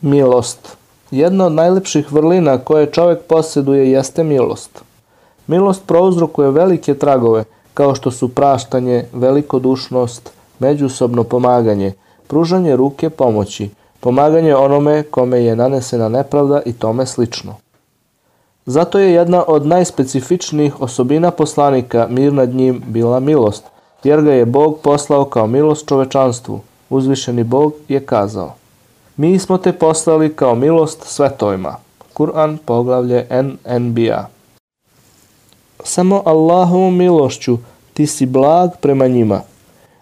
Milost. Jedna od najlepših vrlina koje čovek posjeduje jeste milost. Milost prouzrokuje velike tragove, kao što su praštanje, velikodušnost, međusobno pomaganje, pružanje ruke pomoći, pomaganje onome kome je nanesena nepravda i tome slično. Zato je jedna od najspecifičnijih osobina poslanika mir nad njim bila milost, jer ga je Bog poslao kao milost čovečanstvu. Uzvišeni Bog je kazao Mi smo te poslali kao milost svetovima. Kur'an poglavlje NNBA Samo Allahovom milošću ti si blag prema njima,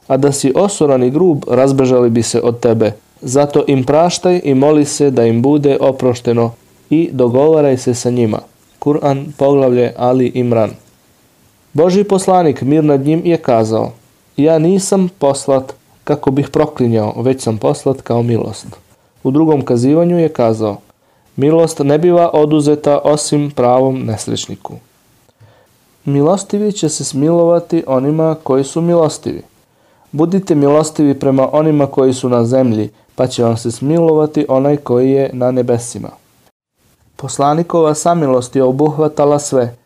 a da si osoran i grub razbežali bi se od tebe. Zato im praštaj i moli se da im bude oprošteno i dogovaraj se sa njima. Kur'an poglavlje Ali Imran Boži poslanik mir nad njim je kazao Ja nisam poslat kako bih proklinjao, već sam poslat kao milost. U drugom kazivanju je kazao Milost ne biva oduzeta osim pravom nesrećniku. Milostivi će se smilovati onima koji su milostivi. Budite milostivi prema onima koji su na zemlji, pa će vam se smilovati onaj koji je na nebesima. Poslanikova samilost je obuhvatala sve,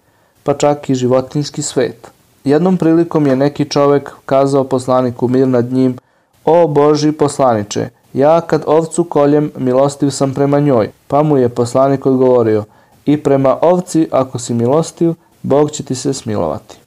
pa čak i životinski svet. Jednom prilikom je neki čovek kazao poslaniku mir nad njim, O Boži poslaniče, ja kad ovcu koljem milostiv sam prema njoj. Pa mu je poslanik odgovorio, i prema ovci ako si milostiv, Bog će ti se smilovati.